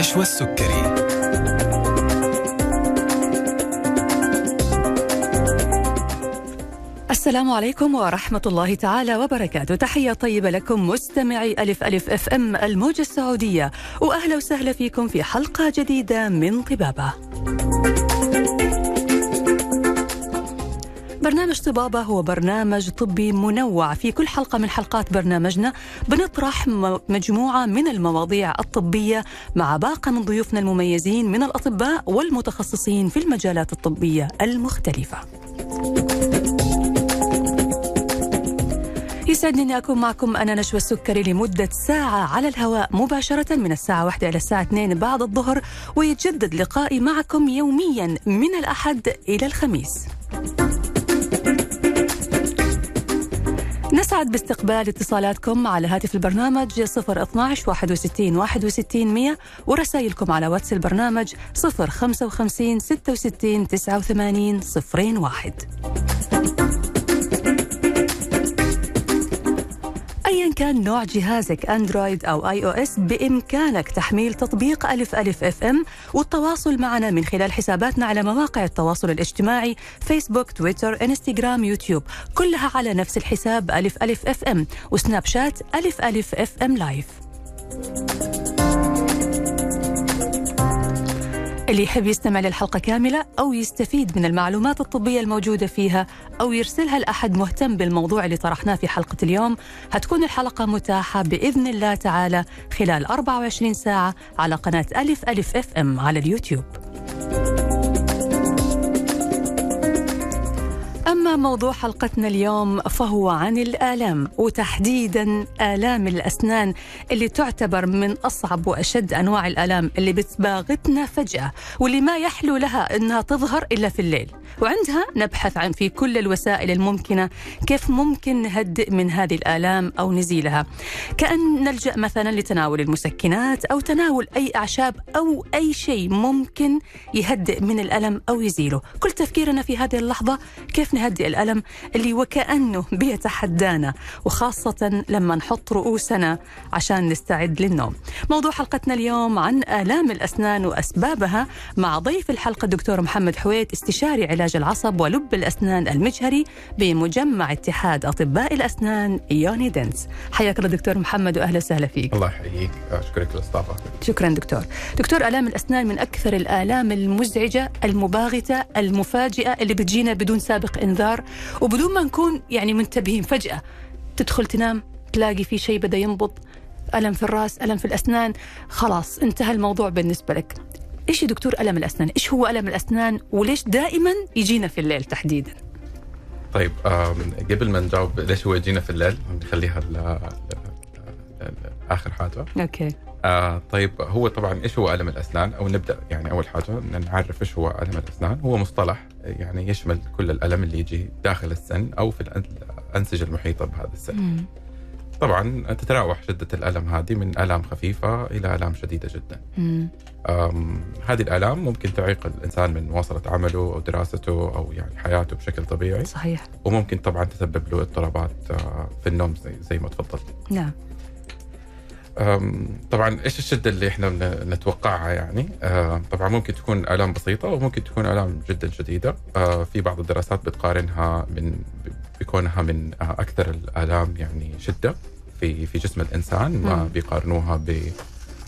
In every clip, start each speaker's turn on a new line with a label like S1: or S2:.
S1: نشوى السكري.
S2: السلام عليكم ورحمة الله تعالى وبركاته. تحية طيبة لكم مستمعي ألف ألف أف أم الموجة السعودية. وأهلا وسهلا فيكم في حلقة جديدة من طبابة. برنامج طبابة هو برنامج طبي منوع. في كل حلقة من حلقات برنامجنا بنطرح مجموعة من المواضيع الطبية مع باقة من ضيوفنا المميزين من الأطباء والمتخصصين في المجالات الطبية المختلفة. يسعدني أكون معكم. أنا نشوى السكري لمدة ساعة على الهواء مباشرة من الساعة واحدة إلى الساعة 2 بعد الظهر ويتجدد لقائي معكم يوميا من الأحد إلى الخميس. نسعد باستقبال اتصالاتكم على هاتف البرنامج 012 61 61 100 ورسائلكم على واتس البرنامج 055 66 89 01 ايا كان نوع جهازك أندرويد أو iOS بإمكانك تحميل تطبيق ألف ألف إف إم والتواصل معنا من خلال حساباتنا على مواقع التواصل الاجتماعي فيسبوك تويتر إنستغرام يوتيوب كلها على نفس الحساب ألف ألف إف إم وسناب شات ألف ألف إف إم لايف. اللي يحب يستمع للحلقة كاملة أو يستفيد من المعلومات الطبية الموجودة فيها أو يرسلها لأحد مهتم بالموضوع اللي طرحناه في حلقة اليوم هتكون الحلقة متاحة بإذن الله تعالى خلال 24 ساعة على قناة ألف ألف أف إم على اليوتيوب. أما موضوع حلقتنا اليوم فهو عن الآلام وتحديدا آلام الأسنان اللي تعتبر من أصعب وأشد أنواع الآلام اللي بتباغتنا فجأة واللي ما يحلو لها أنها تظهر إلا في الليل. وعندها نبحث عن في كل الوسائل الممكنة كيف ممكن نهدئ من هذه الآلام أو نزيلها. كأن نلجأ مثلا لتناول المسكنات أو تناول أي أعشاب أو أي شيء ممكن يهدئ من الألم أو يزيله. كل تفكيرنا في هذه اللحظة كيف نهدئ الألم اللي وكأنه بيتحدانا وخاصة لما نحط رؤوسنا عشان نستعد للنوم. موضوع حلقتنا اليوم عن آلام الأسنان وأسبابها مع ضيف الحلقة الدكتور محمد حويت استشاري علاج العصب ولب الأسنان المجهري بمجمع اتحاد أطباء الأسنان يوني دنس. حياك الله دكتور محمد وأهلا وسهلا فيك.
S3: الله يحييك. أشكرك الاستضافه
S2: شكرا دكتور. دكتور آلام الأسنان من أكثر الآلام المزعجة المباغتة المفاجئة اللي بتجينا بدون سابق إنذار. وبدون ما نكون يعني منتبهين فجأة تدخل تنام تلاقي في شيء بدأ ينبض ألم في الرأس ألم في الأسنان خلاص انتهى الموضوع بالنسبة لك. إيش يا دكتور ألم الأسنان؟ إيش هو ألم الأسنان؟ وليش دائما يجينا في الليل تحديدا؟
S3: طيب قبل ما نجاوب ليش هو يجينا في الليل نخليها آخر حاجة.
S2: أوكي.
S3: آه طيب هو طبعا إيش هو ألم الأسنان؟ أو نبدأ يعني أول حاجة نعرف إيش هو ألم الأسنان. هو مصطلح يعني يشمل كل الألم اللي يجي داخل السن أو في الأن- الأنسجة المحيطة بهذا السن.
S2: مم.
S3: طبعا تتراوح شدة الألم هذه من آلام خفيفة إلى آلام شديدة جدا. هذه الآلام ممكن تعيق الإنسان من مواصلة عمله أو دراسته أو يعني حياته بشكل طبيعي.
S2: صحيح.
S3: وممكن طبعا تسبب له اضطرابات آه، في النوم زي, زي ما تفضلت.
S2: نعم.
S3: طبعا إيش الشدة اللي إحنا بن- نتوقعها يعني طبعا ممكن تكون آلام بسيطة وممكن تكون آلام جدا شديدة آه، في بعض الدراسات بتقارنها من بكونها من أكثر الآلام يعني شدة في في جسم الإنسان ما
S2: مم.
S3: بيقارنوها ب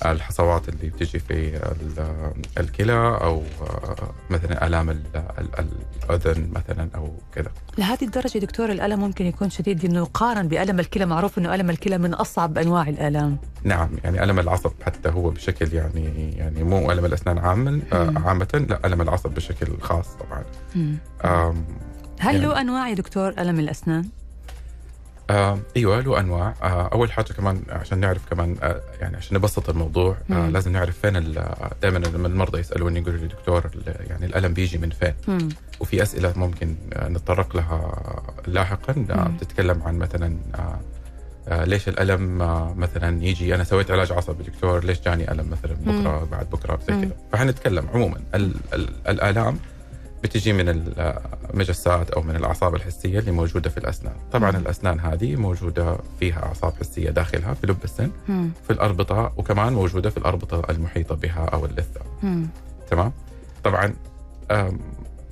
S3: الحصوات اللي بتجي في ال- الكلى أو آه، مثلا آلام ال- ال- الأذن مثلا أو كذا.
S2: لهذه الدرجة دكتور الألم ممكن يكون شديد إنه يقارن بألم الكلى. معروف إنه ألم الكلى من أصعب أنواع الآلام.
S3: نعم يعني ألم العصب حتى هو بشكل يعني يعني مو ألم الأسنان عاما آه،. عامه لا ألم العصب بشكل خاص طبعا.
S2: هل
S3: يعني-
S2: له أنواع يا دكتور ألم الأسنان؟
S3: آه أيوه له أنواع آه أول حاجة كمان عشان نعرف كمان آه يعني عشان نبسط الموضوع آه
S2: مم.
S3: لازم نعرف فين دائما لما المرضى يسألوني يقولوا لي دكتور يعني الألم بيجي من فين
S2: مم.
S3: وفي أسئلة ممكن آه، نتطرق لها لاحقا آه،
S2: مم.
S3: بتتكلم عن مثلا آه، آه، ليش الألم آه، مثلا يجي أنا سويت علاج عصبي دكتور ليش جاني ألم مثلا بكرة بعد بكرة زي
S2: مم.
S3: كذا فحنتكلم عموما ال ال الآلام بتجي من المجسات أو من الأعصاب الحسية اللي موجودة في الأسنان، طبعا
S2: مم.
S3: الأسنان هذه موجودة فيها أعصاب حسية داخلها في لب السن،
S2: مم.
S3: في الأربطة وكمان موجودة في الأربطة المحيطة بها أو اللثة،
S2: مم.
S3: تمام؟ طبعا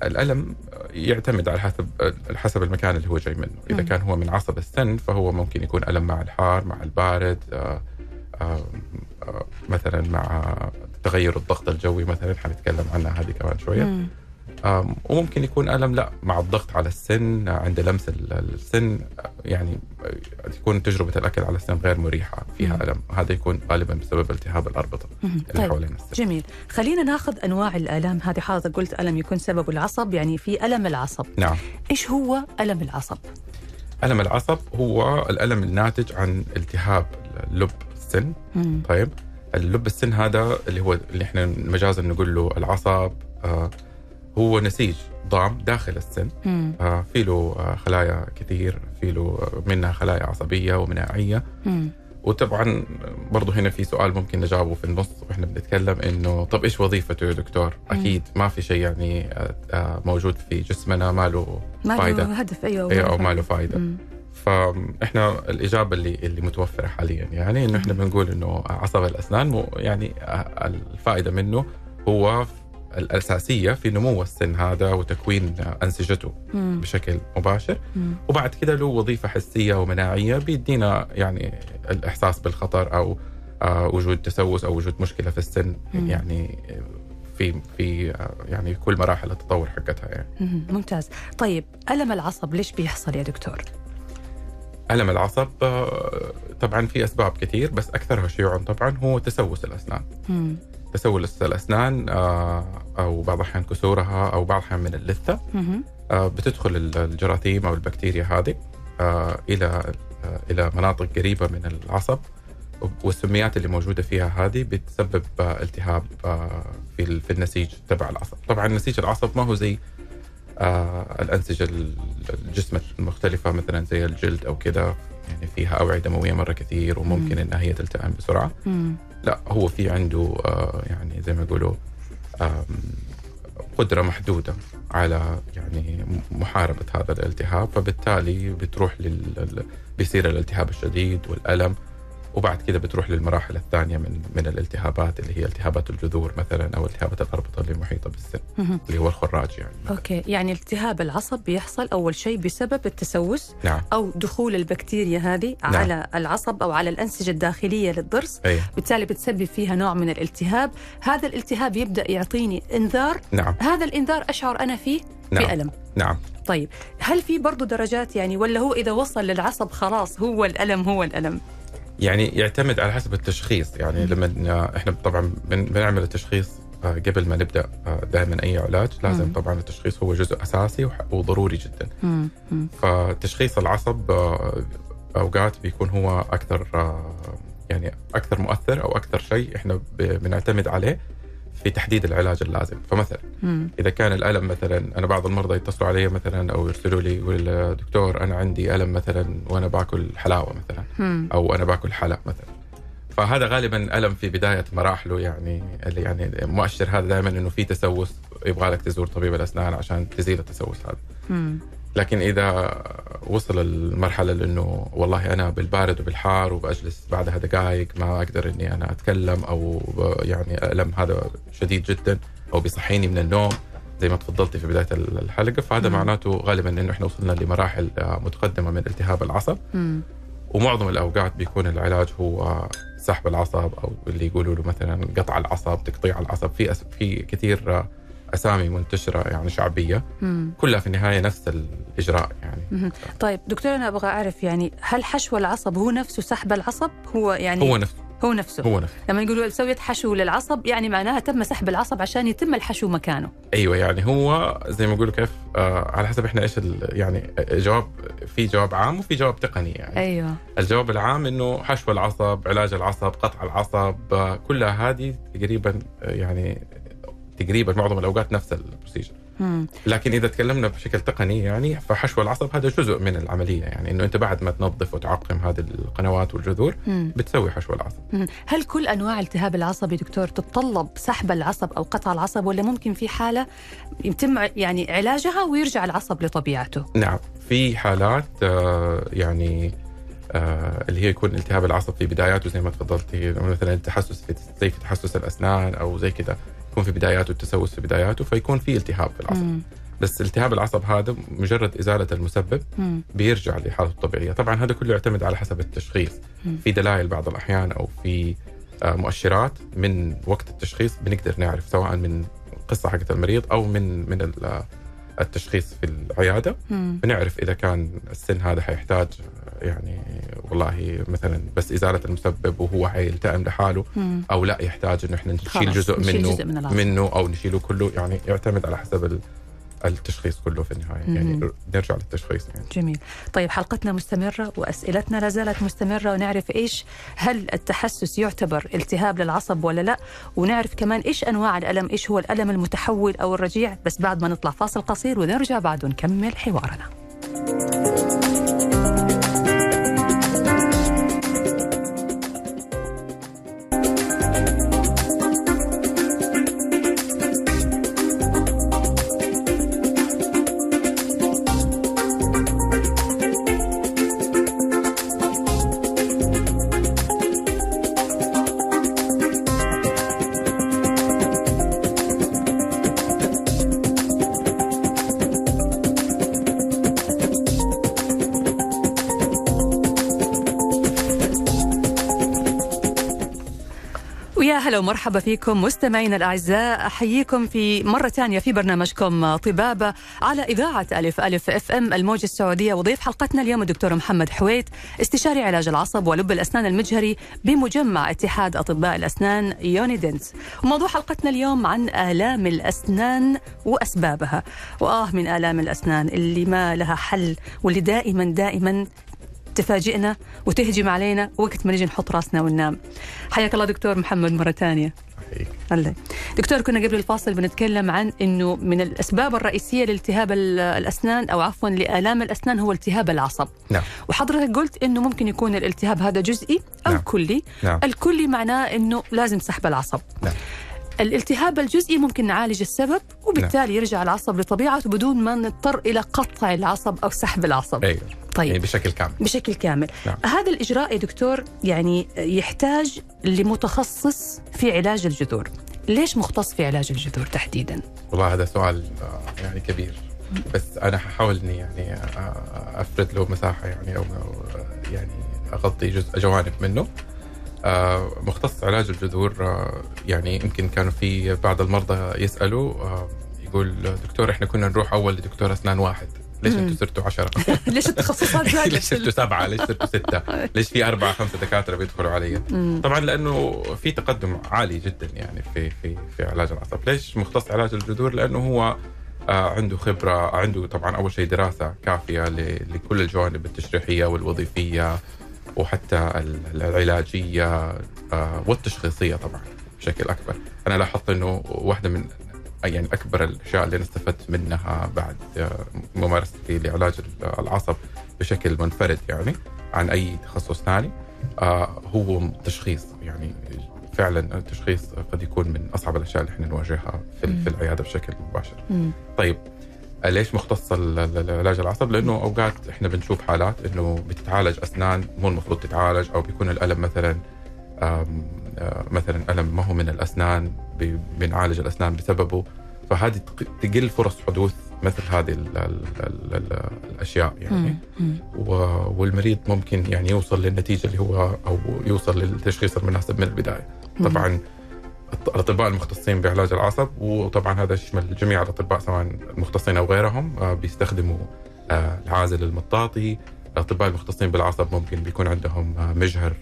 S3: الألم يعتمد على حسب حسب المكان اللي هو جاي منه، إذا
S2: مم.
S3: كان هو من عصب السن فهو ممكن يكون ألم مع الحار، مع البارد، آه، آه، آه، مثلا مع تغير الضغط الجوي مثلا حنتكلم عنها هذه كمان شوية.
S2: مم.
S3: وممكن يكون ألم لا مع الضغط على السن عند لمس ال- السن يعني تكون تجربة الأكل على السن غير مريحة فيها
S2: مم.
S3: ألم. هذا يكون غالبا بسبب التهاب الأربطة
S2: مم.
S3: اللي
S2: طيب.
S3: حوالين السن.
S2: جميل. خلينا ناخذ أنواع الالام هذه حضرتك قلت ألم يكون سببه العصب يعني في ألم العصب.
S3: نعم.
S2: إيش هو ألم العصب؟
S3: ألم العصب هو الألم الناتج عن التهاب لب السن.
S2: مم.
S3: طيب. اللب السن هذا اللي هو اللي إحنا مجازا نقول له العصب آه هو نسيج ضام داخل السن
S2: مم.
S3: آه في له آه خلايا كثير في له منها خلايا عصبية ومناعية
S2: مم.
S3: وطبعا برضه هنا في سؤال ممكن نجاوبه في النص وإحنا بنتكلم إنه طب إيش وظيفته يا دكتور؟
S2: مم.
S3: أكيد ما في شيء يعني آه، آه، موجود في جسمنا ما له
S2: ما
S3: فايدة
S2: له هدف أيوه
S3: اي أو ما له فايدة
S2: مم.
S3: فإحنا الإجابة اللي اللي متوفرة حاليا يعني إنه إحنا بنقول إنه عصب الأسنان يعني آه، الفائدة منه هو الأساسية في نمو السن هذا وتكوين أنسجته
S2: مم.
S3: بشكل مباشر
S2: مم.
S3: وبعد كده له وظيفة حسية ومناعية بيدينا يعني الإحساس بالخطر أو آه، وجود تسوس أو وجود مشكلة في السن
S2: مم.
S3: يعني في في آه، يعني كل مراحل التطور حقتها يعني
S2: مم. ممتاز طيب ألم العصب ليش بيحصل يا دكتور
S3: ألم العصب آه، طبعا في أسباب كثير بس أكثرها شيوعا طبعا هو تسوس الأسنان
S2: مم.
S3: تسوس الأسنان آه، أو بعض الأحيان كسورها أو بعض الأحيان من
S2: اللثة.
S3: آه، بتدخل الجراثيم أو البكتيريا هذه آه، إلى إلى مناطق قريبة من العصب والسميات اللي موجودة فيها هذه بتسبب التهاب في في النسيج تبع العصب، طبعا نسيج العصب ما هو زي الأنسجة ال- الجسم المختلفة مثلا زي الجلد أو كذا يعني فيها اوعيه دمويه مرة كثير وممكن
S2: مم.
S3: إنها هي تلتئم
S2: بسرعة،.
S3: لا هو في عنده آه، يعني زي ما يقولوا قدرة محدودة على يعني محاربة هذا الالتهاب فبالتالي بتروح لل بيصير الالتهاب الشديد والألم. وبعد كده بتروح للمراحل الثانية من من الالتهابات اللي هي التهابات الجذور مثلا أو التهابات الأربطة اللي محيطة بالسن. اللي هو الخراج يعني.
S2: أوكي يعني التهاب العصب بيحصل أول شيء بسبب التسوس
S3: نعم.
S2: أو دخول البكتيريا هذه
S3: نعم.
S2: على العصب أو على الأنسجة الداخلية للضرس.
S3: أي.
S2: بالتالي بتسبب فيها نوع من الالتهاب. هذا الالتهاب يبدأ يعطيني إنذار.
S3: نعم.
S2: هذا الإنذار أشعر أنا فيه
S3: نعم.
S2: بألم.
S3: نعم.
S2: طيب هل في برضه درجات يعني ولا هو إذا وصل للعصب خلاص هو الألم هو الألم؟
S3: يعني يعتمد على حسب التشخيص يعني لما إحنا طبعا بن- بنعمل التشخيص آه، قبل ما نبدأ دائما أي علاج لازم
S2: مم.
S3: طبعا التشخيص هو جزء أساسي وضروري جدا
S2: مم.
S3: فتشخيص العصب آه، أوقات بيكون هو أكثر آه، يعني أكثر مؤثر أو أكثر شيء إحنا بنعتمد عليه في تحديد العلاج اللازم فمثلا
S2: مم.
S3: إذا كان الألم مثلا أنا بعض المرضى يتصلوا علي مثلا أو يرسلوا لي يقول دكتور أنا عندي ألم مثلا وأنا باكل حلاوة مثلا
S2: مم.
S3: أو أنا باكل حلا مثلا فهذا غالبا ألم في بداية مراحله يعني اللي يعني مؤشر هذا دائما إنه في تسوس يبغى لك تزور طبيب الأسنان عشان تزيل التسوس هذا
S2: مم.
S3: لكن إذا وصل المرحلة لأنه والله أنا بالبارد وبالحار وبجلس بعدها دقائق ما أقدر إني أنا أتكلم أو يعني ألم هذا شديد جدا أو بيصحيني من النوم زي ما تفضلتي في بداية الحلقة فهذا
S2: مم.
S3: معناته غالبا إنه إحنا وصلنا لمراحل آه، متقدمة من التهاب العصب
S2: مم.
S3: ومعظم الأوقات بيكون العلاج هو سحب العصب أو اللي يقولوا له مثلا قطع العصب تقطيع العصب في. في كثير أسامي منتشرة يعني شعبية.
S2: مم.
S3: كلها في النهاية نفس الإجراء يعني.
S2: مم. طيب دكتور أنا أبغى أعرف يعني هل حشو العصب هو نفسه؟ سحب العصب هو يعني
S3: هو نفسه.
S2: هو نفسه.
S3: هو نفسه.
S2: لما يقولوا سويت حشو للعصب يعني معناها تم سحب العصب عشان يتم الحشو مكانه.
S3: أيوه يعني هو زي ما يقولوا كيف آه على حسب إحنا إيش يعني جواب في جواب عام وفي جواب تقني يعني.
S2: أيوه.
S3: الجواب العام إنه حشو العصب علاج العصب قطع العصب آه، كلها هذه تقريبا آه، يعني تقريبا معظم الأوقات نفس البروسيجر. لكن إذا تكلمنا بشكل تقني يعني فحشو العصب هذا جزء من العملية يعني إنه أنت بعد ما تنظف وتعقم هذه القنوات والجذور
S2: مم.
S3: بتسوي حشو العصب
S2: مم. هل كل أنواع التهاب العصب يا دكتور تتطلب سحب العصب أو قطع العصب ولا ممكن في حالة يتم يعني علاجها ويرجع العصب لطبيعته؟
S3: نعم في حالات آه، يعني اللي هي يكون التهاب العصب في بداياته زي ما تفضلتي مثلا التحسس في زي في تحسس الأسنان أو زي كذا يكون في بداياته التسوس في بداياته فيكون في التهاب في العصب
S2: مم.
S3: بس التهاب العصب هذا مجرد إزالة المسبب
S2: مم.
S3: بيرجع لحالته الطبيعية طبعا هذا كله يعتمد على حسب التشخيص
S2: مم.
S3: في دلائل بعض الأحيان أو في آه، مؤشرات من وقت التشخيص بنقدر نعرف سواء من القصة حقت المريض أو من من آه، التشخيص في العياده
S2: مم.
S3: بنعرف إذا كان السن هذا حيحتاج يعني والله مثلا بس إزالة المسبب وهو حيلتئم لحاله
S2: مم.
S3: أو لا يحتاج انه إحنا نشيل جزء منه
S2: جزء من.
S3: منه أو نشيله كله يعني يعتمد على حسب التشخيص كله في النهاية. يعني
S2: مم.
S3: نرجع للتشخيص يعني.
S2: جميل. طيب حلقتنا مستمرة وأسئلتنا لا زالت مستمرة ونعرف إيش هل التحسس يعتبر التهاب للعصب ولا لا؟ ونعرف كمان إيش أنواع الألم إيش هو الألم المتحول أو الرجيع. بس بعد ما نطلع فاصل قصير ونرجع بعد ونكمل حوارنا. ومرحبا فيكم مستمعينا الأعزاء. أحييكم في مرة ثانية في برنامجكم طبابة على إذاعة ألف ألف أف إم الموجة السعودية. وضيف حلقتنا اليوم الدكتور محمد حويت استشاري علاج العصب ولب الأسنان المجهري بمجمع اتحاد أطباء الأسنان يونيدنس وموضوع حلقتنا اليوم عن آلام الأسنان وأسبابها. وآه من آلام الأسنان اللي ما لها حل واللي دائما دائما تفاجئنا وتهجم علينا وقت ما نجي نحط راسنا وننام. حياك الله دكتور محمد مرة ثانية. الله. دكتور كنا قبل الفاصل بنتكلم عن إنه من الأسباب الرئيسية لالتهاب ال- الأسنان أو عفوا لآلام الأسنان هو التهاب العصب.
S3: نعم.
S2: وحضرتك قلت إنه ممكن يكون الالتهاب هذا جزئي أو
S3: نعم.
S2: كلي.
S3: نعم.
S2: الكلي معناه إنه لازم سحب العصب.
S3: نعم.
S2: الالتهاب الجزئي ممكن نعالج السبب وبالتالي يرجع العصب لطبيعته بدون ما نضطر إلى قطع العصب أو سحب العصب.
S3: أيوه.
S2: طيب.
S3: يعني بشكل كامل.
S2: بشكل كامل.
S3: نعم.
S2: هذا الإجراء يا دكتور يعني يحتاج لمتخصص في علاج الجذور. ليش مختص في علاج الجذور تحديدا؟
S3: والله هذا سؤال آه، يعني كبير. بس أنا ححاول إني يعني آه، أفرد له مساحة يعني أو آه، يعني أغطي جزء جوانب منه. مختص علاج الجذور آه، يعني يمكن كانوا في بعض المرضى يسألوا آه، يقول دكتور إحنا كنا نروح أول لدكتور أسنان واحد ليش. أنتم صرتوا عشرة؟
S2: ليش التخصصات زادت
S3: ليش صرتوا سبعة؟ ليش صرتوا ستة؟ ليش في أربعة خمسة دكاترة بيدخلوا علي؟ طبعا لأنه في تقدم عالي جدا يعني في في في علاج العصب، ليش مختص علاج الجذور؟ لأنه هو آه، عنده خبرة، عنده طبعا أول شيء دراسة كافية لكل الجوانب التشريحية والوظيفية وحتى ال- العلاجية آه، والتشخيصية طبعا بشكل أكبر. أنا لاحظت إنه واحدة من يعني أكبر الأشياء اللي أنا استفدت منها بعد آه، ممارستي لعلاج العصب بشكل منفرد يعني عن أي تخصص ثاني آه، هو تشخيص يعني فعلا التشخيص قد يكون من أصعب الأشياء اللي إحنا نواجهها في, العيادة بشكل مباشر.
S2: مم.
S3: طيب ليش مختص ال- ال- علاج العصب؟ لأنه أوقات إحنا بنشوف حالات إنه بتتعالج أسنان مو المفروض تتعالج أو بيكون الألم مثلا مثلا ألم ما هو من الأسنان بنعالج الأسنان بسببه فهذه تق- تقل فرص حدوث مثل هذه ال ال ال ال الأشياء يعني
S2: مم. مم.
S3: و- والمريض ممكن يعني يوصل للنتيجة اللي هو أو يوصل للتشخيص المناسب من البداية. طبعا الأطباء المختصين بعلاج العصب وطبعا هذا يشمل جميع الأطباء سواء المختصين أو غيرهم آه، بيستخدموا آه، العازل المطاطي الأطباء المختصين بالعصب ممكن بيكون عندهم آه، مجهر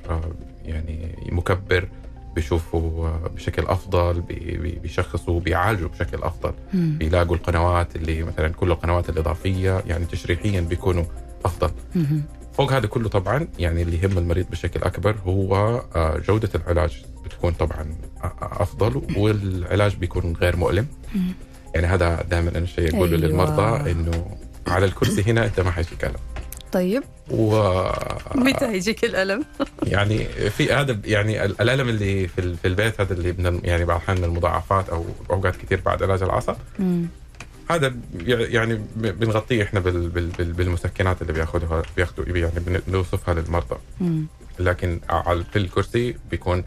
S3: يعني مكبر بيشوفوا بشكل أفضل بي- بي- بيشخصوا بيعالجوا بشكل أفضل
S2: مم.
S3: بيلاقوا القنوات اللي مثلا كل القنوات الإضافية يعني تشريحيا بيكونوا أفضل
S2: مم.
S3: فوق هذا كله طبعا يعني اللي يهم المريض بشكل أكبر هو آه، جودة العلاج بتكون طبعا آه، أفضل والعلاج بيكون غير مؤلم. يعني هذا دائما أنا شيء أقوله
S2: أيوة.
S3: للمرضى إنه على الكرسي هنا أنت ما حيجيك ألم
S2: طيب
S3: و
S2: متى هيجيك الألم؟
S3: يعني في هذا يعني ال- الألم اللي في ال- في البيت هذا اللي من يعني بعض الأحيان من المضاعفات أو أوقات كثير بعد علاج العصب. هذا يعني بنغطيه إحنا بال- بال- بال- بالمسكنات اللي بياخذوها بياخذوا يعني بن- بنوصفها للمرضى
S2: مم.
S3: لكن على في الكرسي بيكون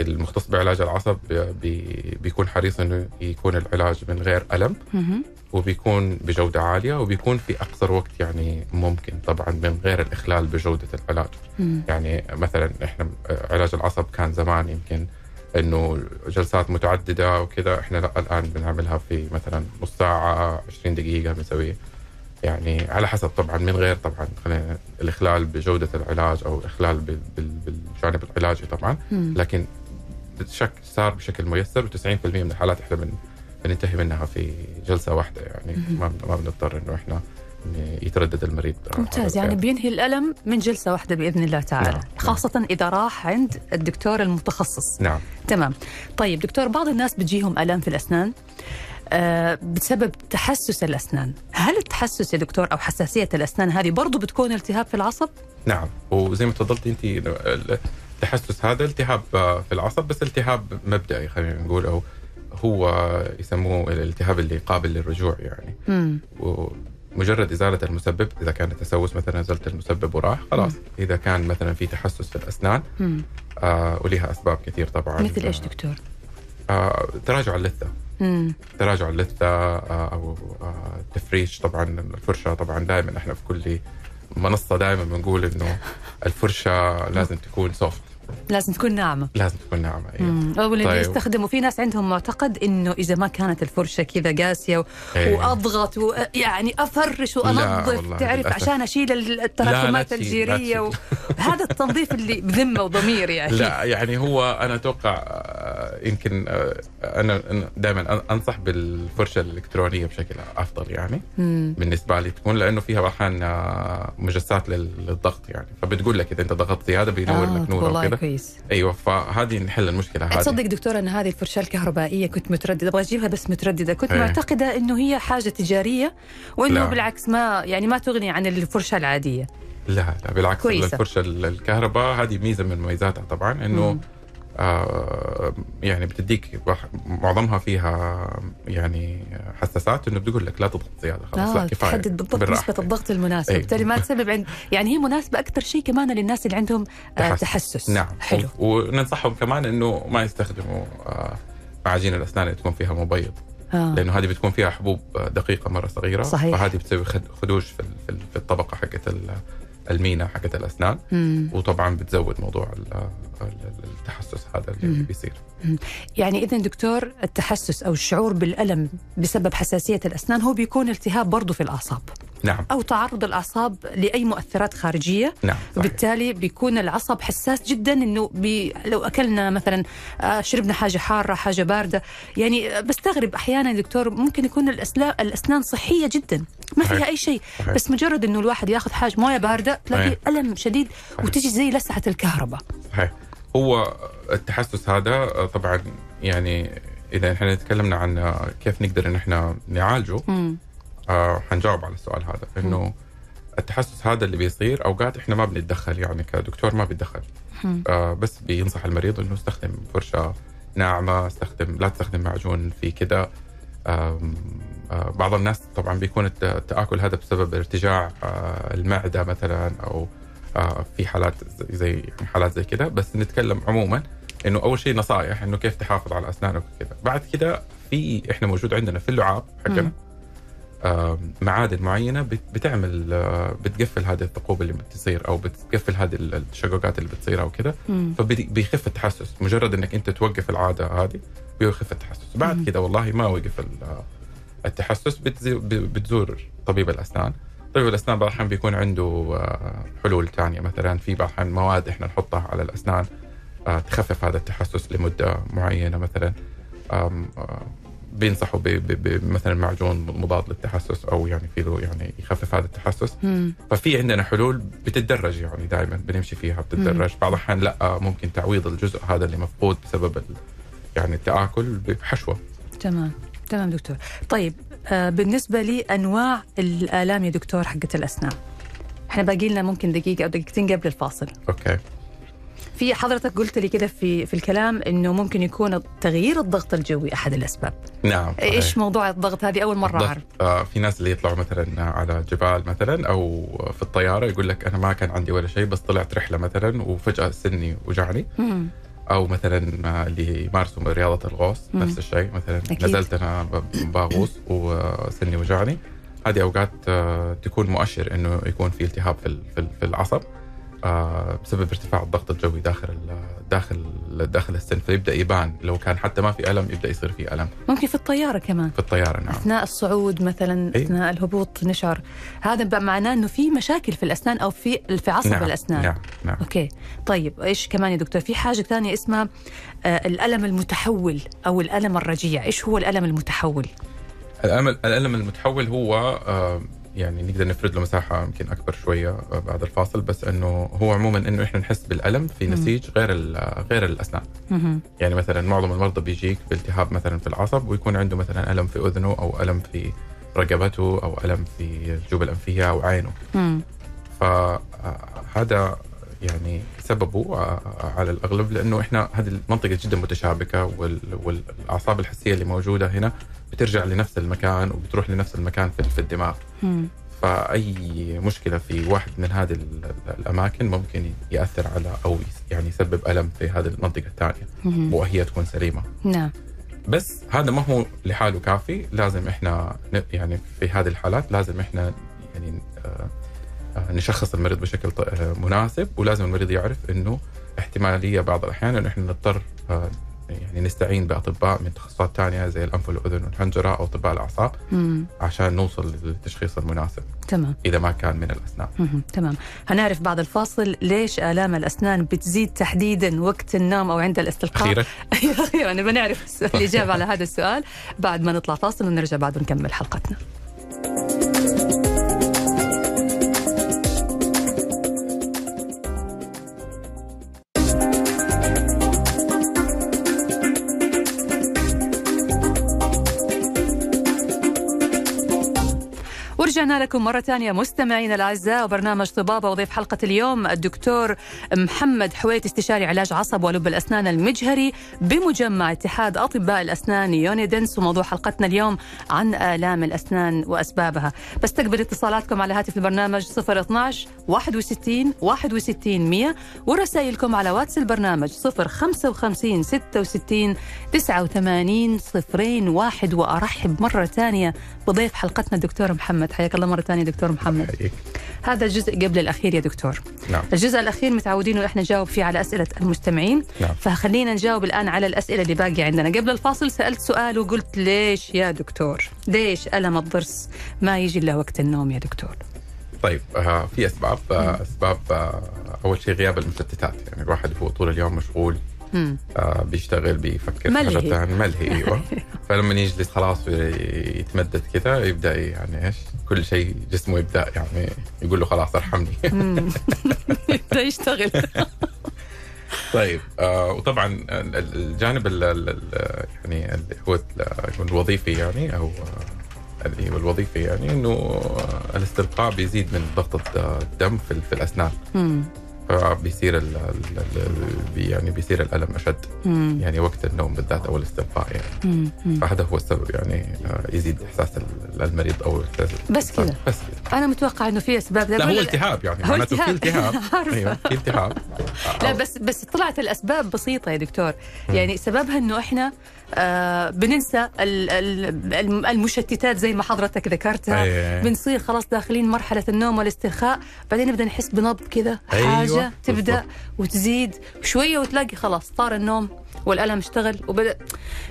S3: المختص بعلاج العصب بي- بيكون حريص إنه يكون العلاج من غير ألم
S2: مهم.
S3: وبيكون بجودة عالية وبيكون في أقصر وقت يعني ممكن طبعا من غير الإخلال بجودة العلاج
S2: مم.
S3: يعني مثلا إحنا علاج العصب كان زمان يمكن إنه جلسات متعددة وكذا إحنا لا الآن بنعملها في مثلا نص ساعة 20 دقيقة بنسويه يعني على حسب طبعا من غير طبعا خلينا الإخلال بجودة العلاج أو الإخلال بال- بال- بالجانب العلاجي طبعا. لكن صار بشكل ميسر و90% من الحالات إحنا بن بننتهي منها في جلسة واحدة يعني. ما ما بنضطر إنه إحنا يتردد المريض
S2: ممتاز يعني. بينهي الألم من جلسة واحدة بإذن الله تعالى.
S3: نعم.
S2: خاصة إذا راح عند الدكتور المتخصص.
S3: نعم.
S2: تمام. طيب دكتور بعض الناس بتجيهم الام في الأسنان آه بسبب تحسس الأسنان. هل التحسس يا دكتور أو حساسية الأسنان هذه برضو بتكون التهاب في العصب؟
S3: نعم. وزي ما تفضلتي انت التحسس هذا التهاب في العصب بس التهاب مبدئي خلينا نقول أو هو يسموه الالتهاب اللي قابل للرجوع يعني.
S2: مم.
S3: ومجرد إزالة المسبب إذا كان التسوس مثلا ازلت المسبب وراح خلاص إذا كان مثلا في تحسس في
S2: الأسنان.
S3: آه ولها أسباب كثير طبعا
S2: مثل إيش دكتور
S3: آه تراجع اللثة
S2: مم.
S3: تراجع اللثة آه، أو آه، تفريش طبعا الفرشة طبعا دائما إحنا في كل منصة دائما بنقول إنه الفرشة لازم تكون سوفت
S2: لازم تكون ناعمة
S3: لازم تكون ناعمة أيوة.
S2: اللي
S3: طيب.
S2: يستخدموا في ناس عندهم معتقد إنه إذا ما كانت الفرشة كذا قاسية و...
S3: إيه.
S2: وأضغط و... يعني
S3: أفرش
S2: وأنظف تعرف
S3: للأسف.
S2: عشان
S3: أشيل
S2: التراكمات الجيرية و... هذا التنظيف اللي بذمة وضمير يعني
S3: لا يعني هو أنا أتوقع يمكن آه، أنا دائما أنصح بالفرشه الإلكترونية بشكل أفضل يعني
S2: مم.
S3: بالنسبة لي تكون لأنه فيها أحيانا آه، مجسات لل- للضغط يعني فبتقول لك إذا أنت ضغطت زيادة بينور
S2: آه
S3: لك نور
S2: والله
S3: وكذا
S2: كويس
S3: أيوه فهذه نحل المشكلة هذه
S2: تصدق دكتور أن هذه الفرشاة الكهربائية كنت مترددة أبغى أجيبها بس مترددة كنت
S3: إيه.
S2: معتقدة إنه هي حاجة تجارية وإنه
S3: لا.
S2: بالعكس ما يعني ما تغني عن الفرشه العادية
S3: لا لا بالعكس
S2: كويسة.
S3: الفرشه ال- الكهرباء هذه ميزة من مميزاتها طبعا إنه
S2: مم.
S3: آه يعني بتديك معظمها فيها يعني حساسات إنه بتقول لك لا تضغط زيادة خلاص
S2: آه
S3: لا كفاية
S2: تحدد بالضبط
S3: بالراحة.
S2: نسبة الضغط المناسب
S3: أي.
S2: بالتالي ما تسبب عند يعني هي مناسبة أكثر شيء كمان للناس اللي عندهم آه
S3: تحسس.
S2: تحسس
S3: نعم
S2: حلو
S3: وننصحهم كمان إنه ما يستخدموا آه معاجين الأسنان اللي تكون فيها مبيض
S2: آه.
S3: لأنه هذه بتكون فيها حبوب دقيقة مرة صغيرة
S2: صحيح.
S3: فهذه بتسوي خد- خدوش في في ال- في الطبقة حقت ال- المينا حقت الأسنان
S2: مم.
S3: وطبعا بتزود موضوع ال- ال- التحسس هذا اللي. بيصير.
S2: يعني اذا دكتور التحسس أو الشعور بالألم بسبب حساسية الأسنان هو بيكون التهاب برضه في الأعصاب.
S3: نعم.
S2: أو تعرض الأعصاب لأي مؤثرات خارجية.
S3: نعم صحيح.
S2: وبالتالي بيكون العصب حساس جدا إنه بي لو أكلنا مثلا آه، شربنا حاجة حارة حاجة باردة. يعني بستغرب أحيانا يا دكتور ممكن يكون الأسنان صحية جدا. ما فيها. أي شيء. بس مجرد إنه الواحد ياخذ حاجة موية باردة تلاقي. ألم شديد وتجي زي لسعة الكهرباء.
S3: صحيح. هو التحسس هذا طبعا يعني إذا إحنا تكلمنا عن كيف نقدر إن إحنا نعالجه
S2: مم.
S3: آه حنجاوب على السؤال هذا إنه التحسس هذا اللي بيصير أوقات إحنا ما بنتدخل يعني كدكتور ما بيتدخل. آه بس بينصح المريض إنه استخدم فرشة ناعمة استخدم لا تستخدم معجون في آم، آه بعض الناس طبعا بيكون الت- التآكل هذا بسبب ارتجاع آه المعدة مثلا أو في حالات زي- حالات زي كده. بس نتكلم عموما إنه أول شيء نصائح إنه كيف تحافظ على أسنانك وكذا. بعد كده في إحنا موجود عندنا في اللعاب حقنا. آه، معادن معينة بت- بتعمل آه، بتقفل هذه الثقوب اللي بتصير أو بتقفل هذه التشققات اللي بتصير أو
S2: مم.
S3: فبيخف التحسس. مجرد إنك أنت توقف العادة هذه بيخف التحسس. بعد. كده والله ما وقف ال- التحسس بتزور طبيب الأسنان. طبيب الأسنان بعض الاحيان بيكون عنده آه، حلول ثانية مثلا في بعض الاحيان مواد إحنا نحطها على الأسنان آه، تخفف هذا التحسس لمدة معينة مثلا. آه، بينصحوا ب- ب- ب- مثلا معجون مضاد للتحسس أو يعني في له يعني يخفف هذا التحسس.
S2: مم.
S3: ففي عندنا حلول بتتدرج يعني دائما بنمشي فيها بتتدرج. بعض الأحيان لا ممكن تعويض الجزء هذا اللي مفقود بسبب يعني التآكل بحشوة.
S2: تمام. تمام دكتور. طيب بالنسبة لي انواع الآلام يا دكتور حقت الأسنان إحنا باقي لنا ممكن دقيقة أو دقيقتين قبل الفاصل
S3: أوكي
S2: في حضرتك قلت لي كده في في الكلام إنه ممكن يكون تغيير الضغط الجوي أحد الأسباب
S3: نعم صحيح.
S2: إيش موضوع الضغط هذه أول
S3: مرة.
S2: أعرف
S3: آه في ناس اللي يطلعوا مثلا على جبال مثلا أو في الطيارة يقول لك أنا ما كان عندي ولا شيء بس طلعت رحلة مثلا وفجأة سني وجعني
S2: مم.
S3: أو مثلا اللي يمارسوا رياضة الغوص
S2: مم.
S3: نفس الشيء مثلا
S2: أكيد.
S3: نزلت أنا بغوص وسني وجعني هذه أوقات آه، تكون مؤشر إنه يكون في التهاب في في ال- في العصب بسبب ارتفاع الضغط الجوي داخل داخل داخل السن فيبدأ يبان. لو كان حتى ما في ألم يبدأ يصير في ألم.
S2: ممكن في الطيارة كمان.
S3: في الطيارة نعم.
S2: أثناء الصعود مثلا
S3: أي.
S2: أثناء الهبوط نشعر هذا معناه إنه في مشاكل في الأسنان أو في في عصب
S3: نعم
S2: الأسنان.
S3: نعم نعم.
S2: أوكي. طيب إيش كمان يا دكتور؟ في حاجة ثانية اسمها آه الألم المتحول أو الألم الرجيع. إيش هو الألم المتحول؟
S3: الالم الألم المتحول هو آه، يعني نقدر نفرد له مساحة يمكن أكبر شوية آه، بعد الفاصل بس إنه هو عموما إنه إحنا نحس بالألم في. نسيج غير غير
S2: الأسنان.
S3: يعني مثلا معظم المرضى بيجيك بالتهاب مثلا في العصب ويكون عنده مثلا ألم في أذنه أو ألم في رقبته أو ألم في الجوب الأنفية أو عينه. فهذا يعني سببه آه، على الأغلب لأنه إحنا هذه المنطقة جدا متشابكة وال- والأعصاب الحسية اللي موجودة هنا بترجع لنفس المكان وبتروح لنفس المكان في الدماغ.
S2: مم.
S3: فأي مشكلة في واحد من هذه ال- الأماكن ممكن يأثر على أو يعني يسبب ألم في هذه المنطقة
S2: الثانية.
S3: وهي تكون سليمة.
S2: نعم.
S3: بس هذا ما هو لحاله كافي. لازم إحنا يعني في هذه الحالات لازم إحنا يعني آه، آه، نشخص المريض بشكل آه، مناسب ولازم المريض يعرف إنه احتمالية بعض الأحيان إنه إحنا نضطر آه، يعني نستعين بأطباء من تخصصات ثانية زي الأنف والأذن والحنجره أو اطباء الأعصاب
S2: مم.
S3: عشان نوصل للتشخيص المناسب
S2: تمام
S3: إذا ما كان من الأسنان.
S2: مهم. تمام هنعرف بعد الفاصل ليش آلام الأسنان بتزيد تحديدا وقت النوم أو عند الاستلقاء
S3: أخيرا
S2: أيوة أخيرا نبغى نعرف الإجابة على هذا السؤال بعد ما نطلع فاصل ونرجع بعد ونكمل حلقتنا ورجعنا لكم مرة ثانية. مستمعينا الأعزاء وبرنامج طبابة وضيف حلقة اليوم الدكتور محمد حويت استشاري علاج عصب ولب الأسنان المجهري بمجمع اتحاد أطباء الأسنان يونيدنس وموضوع حلقتنا اليوم عن آلام الأسنان وأسبابها. بستقبل اتصالاتكم على هاتف البرنامج 012 61 61 100 ورسائلكم على واتس البرنامج 055 66 89 صفرين واحد. وأرحب مرة ثانية بضيف حلقتنا الدكتور محمد. حياك الله. مرة ثانية دكتور محمد.
S3: حقيقي.
S2: هذا الجزء قبل الأخير يا دكتور.
S3: نعم.
S2: الجزء الأخير متعودين إحنا نجاوب فيه على أسئلة المستمعين.
S3: نعم.
S2: فخلينا نجاوب الآن على الأسئلة اللي باقية عندنا. قبل الفاصل سألت سؤال وقلت ليش يا دكتور؟ ليش ألم الضرس ما يجي إلا وقت النوم يا دكتور؟
S3: طيب آه في أسباب آه أسباب آه أول شيء غياب المشتتات. يعني الواحد هو طول اليوم مشغول. آه بيشتغل بيفكر في
S2: ملهي.
S3: حاجات ثانية ملهي أيوه. فلما يجلس خلاص يتمدد كذا يبدأ يعني إيش كل شيء جسمه يبدأ يعني يقول له خلاص ارحمني.
S2: مم. يبدأ يشتغل.
S3: طيب آه وطبعا ال- ال- الجانب ال ال ال- يعني اللي هو ال- الوظيفي يعني أو اللي هو الوظيفي يعني إنه الاستلقاء بيزيد من ضغط الدم في, في الأسنان.
S2: مم.
S3: فبيصير ال ال يعني بيصير الألم أشد
S2: مم.
S3: يعني وقت النوم بالذات أو الاستلقاء يعني
S2: مم. مم.
S3: فهذا هو السبب يعني آه، يزيد إحساس ال- المريض أو
S2: بس كذا.
S3: بس كذا
S2: أنا متوقع إنه في أسباب
S3: لا هو التهاب يعني
S2: هو
S3: معناته في
S2: التهاب.
S3: أيوه في التهاب
S2: لا بس بس طلعت الأسباب بسيطة يا دكتور يعني سببها إنه إحنا آه بننسى ال- الم- المشتتات زي ما حضرتك ذكرتها.
S3: أيه.
S2: بنصير خلاص داخلين مرحلة النوم والاسترخاء بعدين نبدأ نحس بنبض كذا
S3: أيوة،
S2: حاجة تبدأ
S3: بالضبط.
S2: وتزيد شوية وتلاقي خلاص طار النوم والألم اشتغل وبدأ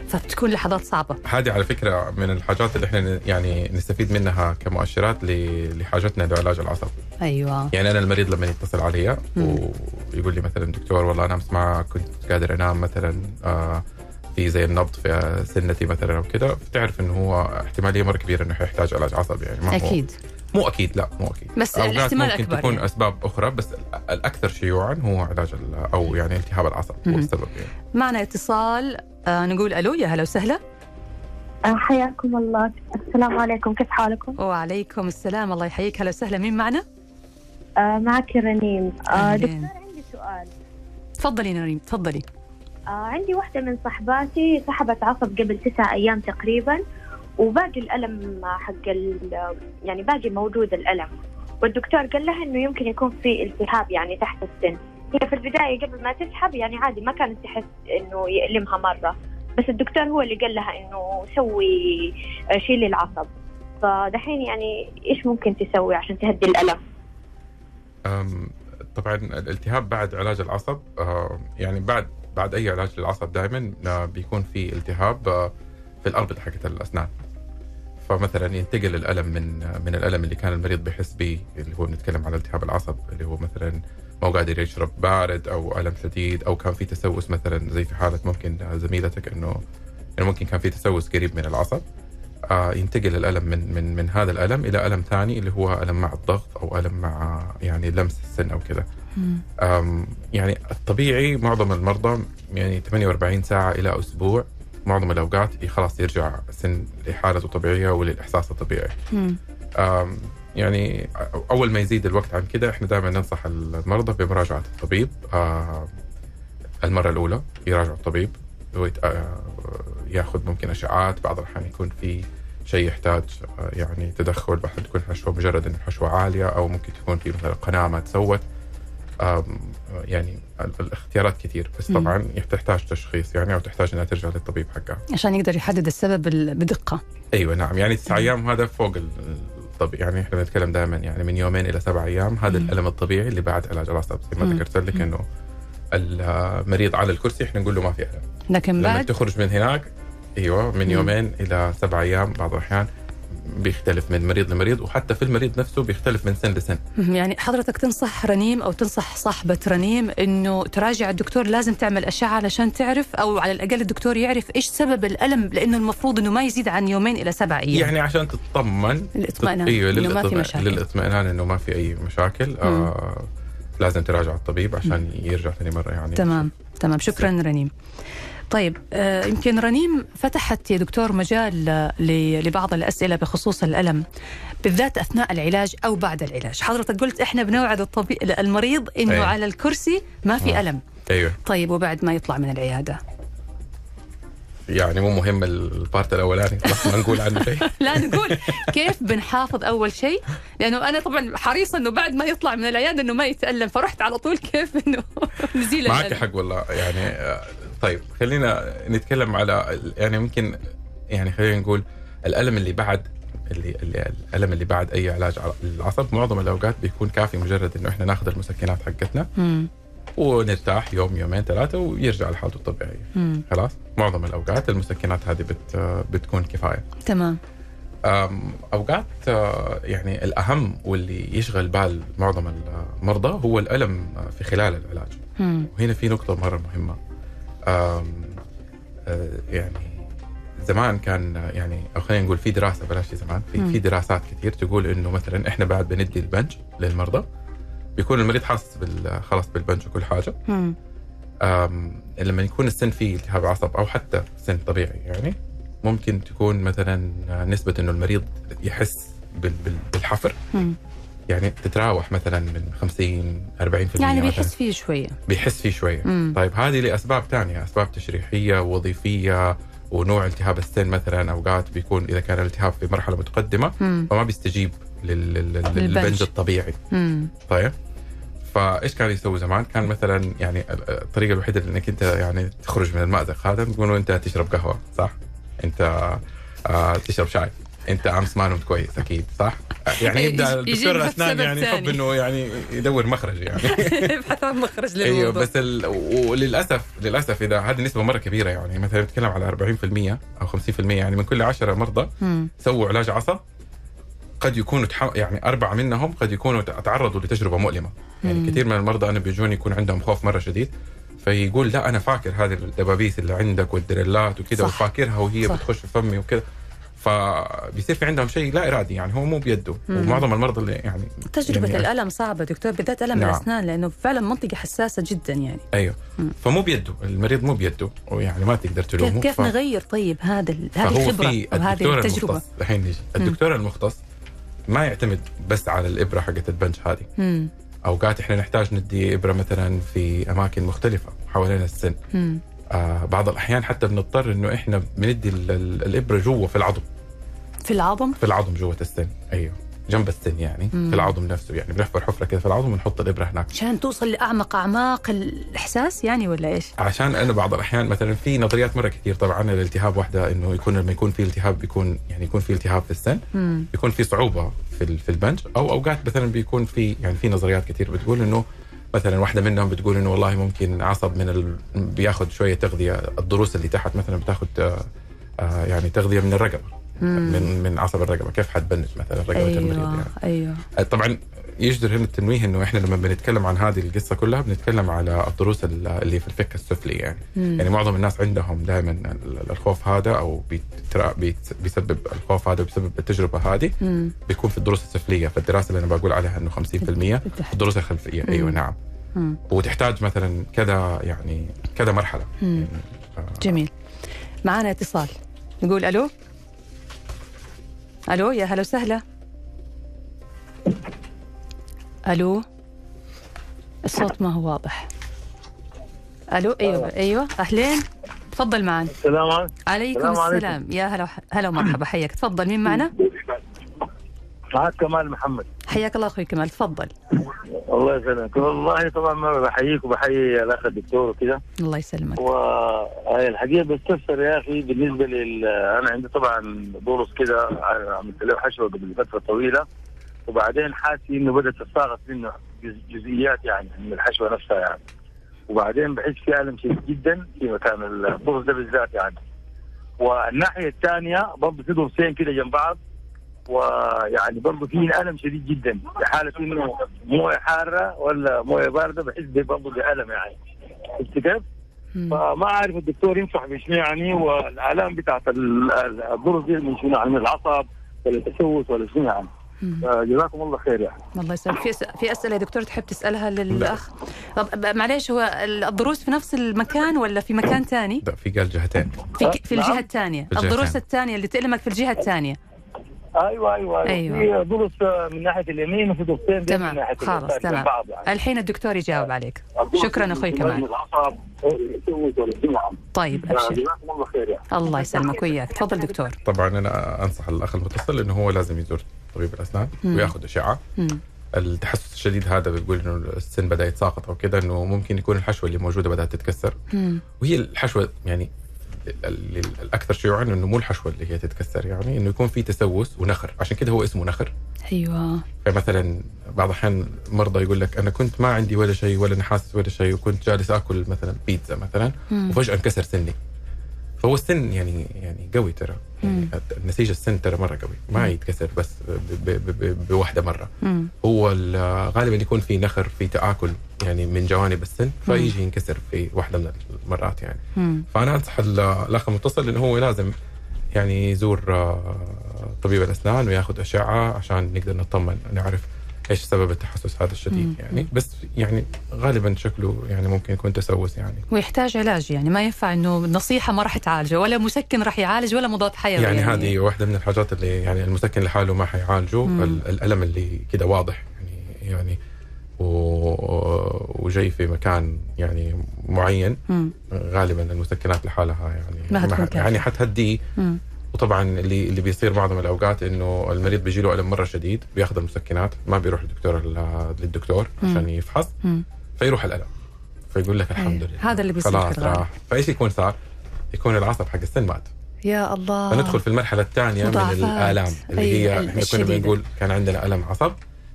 S2: فبتكون لحظات صعبة.
S3: هذه على فكرة من الحاجات اللي إحنا يعني نستفيد منها كمؤشرات لحاجتنا لعلاج العصب
S2: أيوه.
S3: يعني أنا المريض لما يتصل علي ويقول لي مثلا دكتور والله أنا امس ما كنت قادر أنام مثلا آه في زي النبض في سنتي مثلا أو كذا بتعرف إنه هو احتمالية مرة كبيرة إنه حيحتاج علاج عصبي يعني ما هو
S2: أكيد
S3: مو أكيد لا مو أكيد
S2: بس الاحتمال
S3: ممكن
S2: أكبر
S3: تكون
S2: يعني.
S3: أسباب أخرى بس ال- الأكثر شيوعا هو علاج ال- أو يعني التهاب العصب هو. السبب يعني
S2: معنا اتصال آه نقول ألو يا هلا وسهلا
S1: آه، حياكم الله السلام عليكم كيف حالكم؟
S2: وعليكم السلام الله يحييك هلا وسهلا مين معنا؟
S1: آه معك رنيم آه. دكتور عندي سؤال
S2: تفضلي نريم تفضلي
S1: آه عندي واحدة من صحباتي سحبت عصب قبل تسعة أيام تقريبا وباقي الألم حق يعني باقي موجود الألم. والدكتور قال لها إنه يمكن يكون في التهاب يعني تحت السن. هي في البداية قبل ما تسحب يعني عادي ما كانت تحس إنه يألمها مرة. بس الدكتور هو اللي قال لها إنه سوي آه، شيلي العصب. فدحين يعني إيش ممكن تسوي عشان تهدي الألم؟
S3: طبعا الالتهاب بعد علاج العصب آه، يعني بعد بعد أي علاج للعصب دائما بيكون في التهاب آه، في الاربطه حقت الأسنان. فمثلا ينتقل الألم من من الألم اللي كان المريض بيحس به اللي هو بنتكلم على التهاب العصب اللي هو مثلا ما قادر يشرب بارد أو ألم شديد أو كان في تسوس مثلا زي في حالة ممكن زميلتك إنه إنه ممكن كان في تسوس قريب من العصب آه، ينتقل الألم من من من هذا الألم إلى ألم ثاني اللي هو ألم مع الضغط أو ألم مع يعني لمس السن أو كذا. يعني الطبيعي معظم المرضى يعني 48 ساعة إلى أسبوع معظم الأوقات خلاص يرجع السن لحالته الطبيعيه وللإحساس الطبيعي. يعني أول ما يزيد الوقت عن كده إحنا دائما ننصح المرضى بمراجعة الطبيب. المرة الأولى يراجعوا الطبيب آه، ياخذ ممكن أشعاعات بعض الأحيان يكون في شيء يحتاج آه، يعني تدخل بعد تكون حشوة مجرد انه حشوه عالية أو ممكن تكون في مثلا قناه ما تسوت. يعني ال- الاختيارات كثير بس
S2: مم.
S3: طبعا تحتاج تشخيص يعني أو تحتاج إنها ترجع للطبيب حقها
S2: عشان يقدر يحدد السبب ال- بدقة
S3: أيوه نعم يعني تسع أيام هذا فوق ال- الطبيعي يعني إحنا بنتكلم دائما يعني من يومين إلى سبع أيام هذا
S2: مم.
S3: الألم الطبيعي اللي بعد علاج العصب زي
S2: مم.
S3: ما ذكرت لك
S2: مم.
S3: إنه المريض على الكرسي إحنا نقول له ما في ألم
S2: لكن
S3: لما
S2: بعد
S3: تخرج من هناك أيوه من
S2: مم.
S3: يومين إلى سبع أيام بعض الأحيان بيختلف من مريض لمريض وحتى في المريض نفسه بيختلف من سن لسن
S2: يعني حضرتك تنصح رنيم أو تنصح صاحبة رنيم إنه تراجع الدكتور لازم تعمل أشعة علشان تعرف أو على الأقل الدكتور يعرف إيش سبب الألم لأنه المفروض إنه ما يزيد عن يومين إلى سبع أيام.
S3: يعني عشان تطمن
S2: الاطمئنان
S3: أيوه
S2: إنه ما في
S3: للإطمئنان-
S2: مشاكل.
S3: للاطمئنان إنه ما في أي مشاكل. آه لازم تراجع الطبيب عشان يرجع ثاني مرة يعني.
S2: تمام تمام. شكرا رنيم. طيب آه يمكن رنيم فتحت يا دكتور مجال لبعض الأسئلة بخصوص الألم بالذات أثناء العلاج أو بعد العلاج. حضرتك قلت إحنا بنوعد الطبيب المريض إنه
S3: أيوة.
S2: على الكرسي ما في. ألم.
S3: أيوه.
S2: طيب وبعد ما يطلع من العيادة؟
S3: يعني مو مهم ال part الاولاني خلاص ما نقول عنه شيء.
S2: لا نقول. كيف بنحافظ أول شيء؟ لأنه أنا طبعا حريصه إنه بعد ما يطلع من العيادة إنه ما يتألم فرحت على طول كيف إنه نزيل
S3: معك
S2: الألم.
S3: حق والله يعني آه، طيب خلينا نتكلم على يعني ممكن يعني خلينا نقول الألم اللي بعد اللي, اللي الألم اللي بعد أي علاج على العصب معظم الأوقات بيكون كافي مجرد إنه إحنا ناخذ المسكنات حقتنا
S2: مم.
S3: ونرتاح يوم يومين ثلاثة ويرجع لحالته الطبيعية.
S2: مم.
S3: خلاص؟ معظم الأوقات المسكنات هذه بت بتكون كفاية.
S2: تمام.
S3: أوقات آه، يعني الأهم واللي يشغل بال معظم المرضى هو الألم في خلال العلاج.
S2: مم.
S3: وهنا في نقطة مرة مهمة. أم، آه، يعني زمان كان يعني أو خلينا نقول في دراسة بلاش زمان في. في دراسات كثير تقول إنه مثلا إحنا بعد بندي البنج للمرضى بيكون المريض حاسس بال- خلاص بالبنج وكل حاجة لما يكون السن فيه التهاب عصب أو حتى سن طبيعي يعني ممكن تكون مثلا نسبة إنه المريض يحس بال- بال- بالحفر. يعني تتراوح مثلا من 50 40%
S2: يعني. بيحس فيه شوية
S3: بيحس فيه شوية
S2: مم.
S3: طيب هذه لأسباب ثانية أسباب تشريحية وظيفية ونوع التهاب السن مثلا أوقات بيكون إذا كان الالتهاب في مرحلة متقدمة
S2: مم.
S3: فما بيستجيب لل- لل-
S2: للبنج.
S3: للبنج الطبيعي
S2: مم.
S3: طيب فإيش كان يسوي زمان؟ كان مثلا يعني ال- الطريقة الوحيدة انك أنت يعني تخرج من المأزق هذا تقولوا أنت تشرب قهوة صح؟ أنت آه تشرب شاي انت امس ما نمت كويس أكيد صح؟ يعني
S2: يبدأ
S3: الدكتور
S2: الأسنان
S3: يعني يحب. إنه يعني يدور مخرج يعني
S2: ابحث عن مخرج
S3: إيوه
S2: للموضوع
S3: بس ال... وللأسف للأسف إذا هذه نسبة مرة كبيرة يعني مثلا نتكلم على 40% أو 50% يعني من كل 10 مرضى. سووا علاج عصب قد يكونوا تح... يعني أربعة منهم قد يكونوا تعرضوا لتجربة مؤلمة يعني
S2: مم.
S3: كثير من المرضى أنا بيجوني يكون عندهم خوف مرة شديد فيقول لا أنا فاكر هذه الدبابيس اللي عندك والدريلات وكذا. وفاكرها وهي
S2: صح.
S3: بتخش في فمي وكذا فبيصير في عندهم شيء لا إرادي يعني هو مو بيده
S2: مم.
S3: ومعظم المرضى اللي يعني
S2: تجربة
S3: يعني
S2: الألم صعبة دكتور بالذات ألم
S3: نعم.
S2: الأسنان لأنه فعلا منطقة حساسة جدا يعني
S3: أيوه
S2: مم.
S3: فمو بيده المريض مو بيده ويعني ما تقدر تلومه
S2: كيف كيف
S3: ف-
S2: نغير طيب هذا هذه
S3: فهو
S2: الخبرة
S3: في
S2: أو هذه
S3: الدكتور
S2: التجربة
S3: المختص الحين نجي الدكتور المختص ما يعتمد بس على الإبرة حقت البنج هذه
S2: مم.
S3: أوقات إحنا نحتاج ندي إبرة مثلا في أماكن مختلفة حوالين السن
S2: مم.
S3: آه بعض الأحيان حتى بنضطر إنه إحنا بندي ال- ال- الإبرة جوا في العظم
S2: في العظم
S3: في العظم جوة السن أيوه جنب السن يعني
S2: مم.
S3: في العظم نفسه يعني بنحفر حفرة كده في العظم ونحط الإبرة هناك
S2: عشان توصل لأعمق أعماق الإحساس يعني ولا إيش؟
S3: عشان أنا بعض الأحيان مثلا في نظريات مرة كثير طبعا الالتهاب واحدة إنه يكون لما يكون في التهاب بيكون يعني يكون في التهاب في السن
S2: مم.
S3: بيكون في صعوبة في في البنج أو أوقات مثلا بيكون في يعني في نظريات كثير بتقول إنه مثلا واحدة منهم بتقول إنه والله ممكن عصب من ال... بياخذ شوية تغذية الضروس اللي تحت مثلا بتاخذ آه، آه، يعني تغذية من
S2: الرقبة.
S3: من من عصب الرقبة. كيف حتبنج مثلا رقبة المريض
S2: أيوه
S3: يعني؟
S2: أيوه.
S3: طبعا يجدر هنا التنويه إنه إحنا لما بنتكلم عن هذه القصة كلها بنتكلم على الضروس ال- اللي في الفك السفلي يعني
S2: مم.
S3: يعني معظم الناس عندهم دائما ال- الخوف هذا أو بيسبب الخوف هذا بيسبب التجربة هذه
S2: مم.
S3: بيكون في الدروس السفلية في الدراسه اللي أنا بقول عليها إنه 50%
S2: بالتحديد.
S3: الدروس الخلفية أيوه
S2: مم.
S3: نعم
S2: مم.
S3: وتحتاج مثلا كذا يعني كذا مرحلة
S2: مم.
S3: يعني آه،
S2: جميل معانا اتصال نقول ألو ألو يا هلا وسهلا ألو؟ الصوت ما هو واضح. ألو؟ أيوه أيوه. أهلين؟ تفضل معنا
S4: السلام عليكم.
S2: عليكم
S4: السلام
S2: يا هلا هلا ومرحبا. حياك. تفضل. مين معنا؟
S4: معك كمال محمد.
S2: حياك الله أخوي كمال. تفضل.
S4: الله يسلمك. والله طبعا ما بحييك وبحيي الأخ الدكتور وكذا
S2: الله يسلمك.
S4: وهي الحقيقة بستفسر يا أخي بالنسبة لل أنا عندي طبعا ضرس كذا عملت له حشوة قبل فترة طويلة. وبعدين حاسس إنه بدأت تتساقط منه جز- جزئيات يعني من الحشوة نفسها يعني. وبعدين بحس في ألم شديد جدا في مكان الضرس ده بالذات يعني. والناحية الثانية برضه في ضرسين كده جنب بعض. ويعني برضه في ألم شديد جدا. في حالة إنه موية حارة ولا موية باردة بحس برضه بألم يعني. شفت كيف؟ فما أعرف الدكتور ينصح بشنو يعني والآلام بتاعت ال- ال- الضرس دي من شنو يعني العصب ولا التسوس ولا شنو يعني. جزاكم الله خير يعني.
S2: الله يسلمك. في في أسئلة يا دكتور تحب تسألها للأخ؟ طب معليش هو الضروس في نفس المكان ولا في مكان ثاني
S3: ده في قال جهتين.
S2: في في
S4: نعم.
S3: الجهة الثانية
S2: الضروس
S3: الثانية.
S2: الثانية اللي تألمك في الجهة الثانية
S4: أيوه أيوه
S2: أيوة.
S4: في ضرس من ناحية اليمين وفي ضرسين دي
S2: تمام.
S4: من ناحية
S2: خلاص،
S4: اليسار
S2: تمام.
S4: يعني.
S2: الحين الدكتور يجاوب عليك. شكراً أخوي
S4: من
S2: كمال. طيب أبشر.
S4: جزاكم الله خير يعني.
S2: الله يسلمك وياك تفضل دكتور.
S3: طبعا أنا أنصح الأخ المتصل إنه هو لازم يزور. طبيب الأسنان
S2: مم.
S3: وياخذ
S2: أشعة.
S3: التحسس الشديد هذا بيقول إنه السن بدأ يتساقط أو كذا إنه ممكن يكون الحشوة اللي موجودة بدأت تتكسر
S2: مم.
S3: وهي الحشوة يعني ال- ال- الأكثر شيوعا إنه مو الحشوة اللي هي تتكسر يعني إنه يكون في تسوس ونخر عشان كذا هو اسمه نخر
S2: أيوه
S3: فمثلا بعض الأحيان مرضى يقول لك أنا كنت ما عندي ولا شيء ولا أنا حاسس ولا شيء وكنت جالس آكل مثلا بيتزا مثلا
S2: مم.
S3: وفجأة انكسر سني فهو السن يعني يعني قوي ترى. يعني نسيج السن ترى مرة قوي. ما يتكسر بس بواحدة مرة.
S2: مم.
S3: هو ال- غالبا يكون في نخر في تآكل يعني من جوانب السن فيجي ينكسر في واحدة من المرات يعني.
S2: مم.
S3: فأنا أنصح ال- الأخ المتصل إنه هو لازم يعني يزور آه، طبيب الأسنان وياخذ أشعة عشان نقدر نطمن نعرف إيش سبب التحسس هذا الشديد
S2: مم.
S3: يعني بس يعني غالبا شكله يعني ممكن يكون تسوس يعني
S2: ويحتاج علاج يعني ما ينفع إنه نصيحة ما راح تعالجه ولا مسكن راح يعالج ولا مضاد حيوي
S3: يعني, يعني هذه واحدة من الحاجات اللي يعني المسكن لحاله ما حيعالجه الألم اللي كده واضح يعني يعني وجاي في مكان يعني معين
S2: مم.
S3: غالبا المسكنات لحالها يعني
S2: ما.
S3: يعني حتهديه. وطبعا اللي اللي بيصير معظم الأوقات إنه المريض بيجي له ألم مرة شديد بياخذ المسكنات ما بيروح للدكتور للدكتور. عشان يفحص. فيروح الألم فيقول لك الحمد
S2: أيه.
S3: لله
S2: هذا اللي بيصير
S3: خلاص. راح فإيش يكون صار؟ يكون العصب حق السن مات
S2: يا الله
S3: فندخل في المرحلة الثانية من. الآلام اللي هي إحنا كنا. بنقول كان عندنا ألم عصب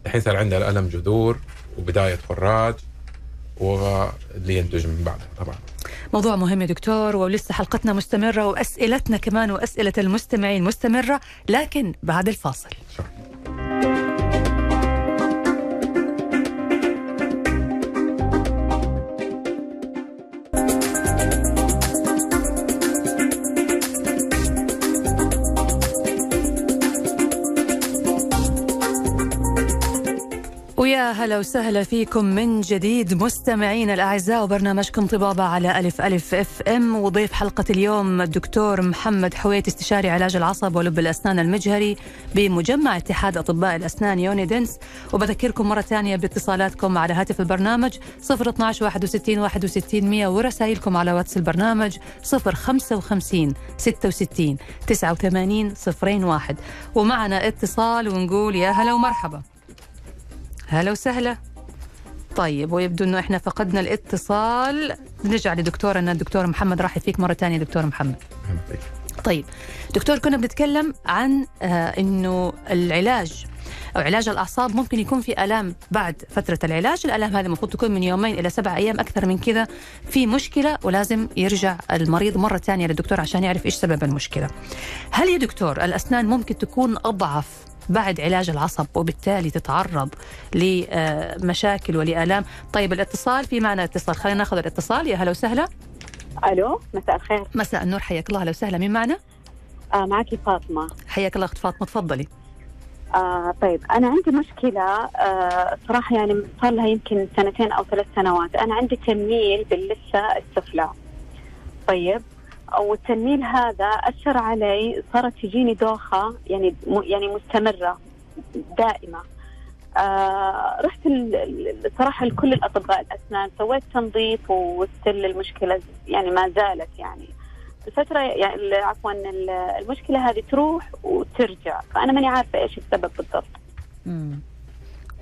S3: الحين صار عندنا الم جذور وبداية خراج واللي ينتج من بعدها طبعا
S2: موضوع مهم يا دكتور ولسه حلقتنا مستمرة وأسئلتنا كمان وأسئلة المستمعين مستمرة لكن بعد الفاصل. ويا هلا وسهلا فيكم من جديد مستمعينا الأعزاء وبرنامجكم طبابة على ألف ألف إف إم. وضيف حلقة اليوم الدكتور محمد حويت استشاري علاج العصب ولب الأسنان المجهري بمجمع اتحاد أطباء الأسنان يونيدنس. وبذكركم مرة ثانية باتصالاتكم على هاتف البرنامج 012 61 61 100 ورسائلكم على واتس البرنامج 055 66 89 01 ومعنا اتصال ونقول يا هلا ومرحبا. هلا وسهلا طيب ويبدو إنه إحنا فقدنا الاتصال نرجع لدكتورنا الدكتور محمد راح فيك مرة ثانية دكتور محمد. طيب دكتور كنا بنتكلم عن آه إنه العلاج أو علاج الأعصاب ممكن يكون في آلام بعد فترة العلاج، الآلام هذه المفروض تكون من يومين إلى سبع أيام أكثر من كذا في مشكلة ولازم يرجع المريض مرة ثانية للدكتور عشان يعرف إيش سبب المشكلة. هل يا دكتور الأسنان ممكن تكون أضعف بعد علاج العصب وبالتالي تتعرض لمشاكل ولآلام. طيب الاتصال في معنا اتصال. خلينا ناخذ الاتصال. يا هلا وسهلا.
S5: ألو مساء الخير.
S2: مساء النور حياك الله. أهلا وسهلا. مين معنا؟
S5: آه معك فاطمة.
S2: حياك الله أخت فاطمة. تفضلي.
S5: آه طيب أنا عندي مشكلة. آه صراحة يعني صار لها يمكن سنتين أو ثلاث سنوات. أنا عندي تنميل باللثة السفلى. طيب والتنميل هذا أثر علي صارت تجيني دوخة يعني يعني مستمرة دائمة. آه رحت صراحة لكل الأطباء الأسنان سويت تنظيف وستل المشكلة يعني ما زالت يعني. الفترة يعني عفوا ال- المشكلة هذه تروح وترجع فأنا ماني عارفة إيش السبب بالضبط.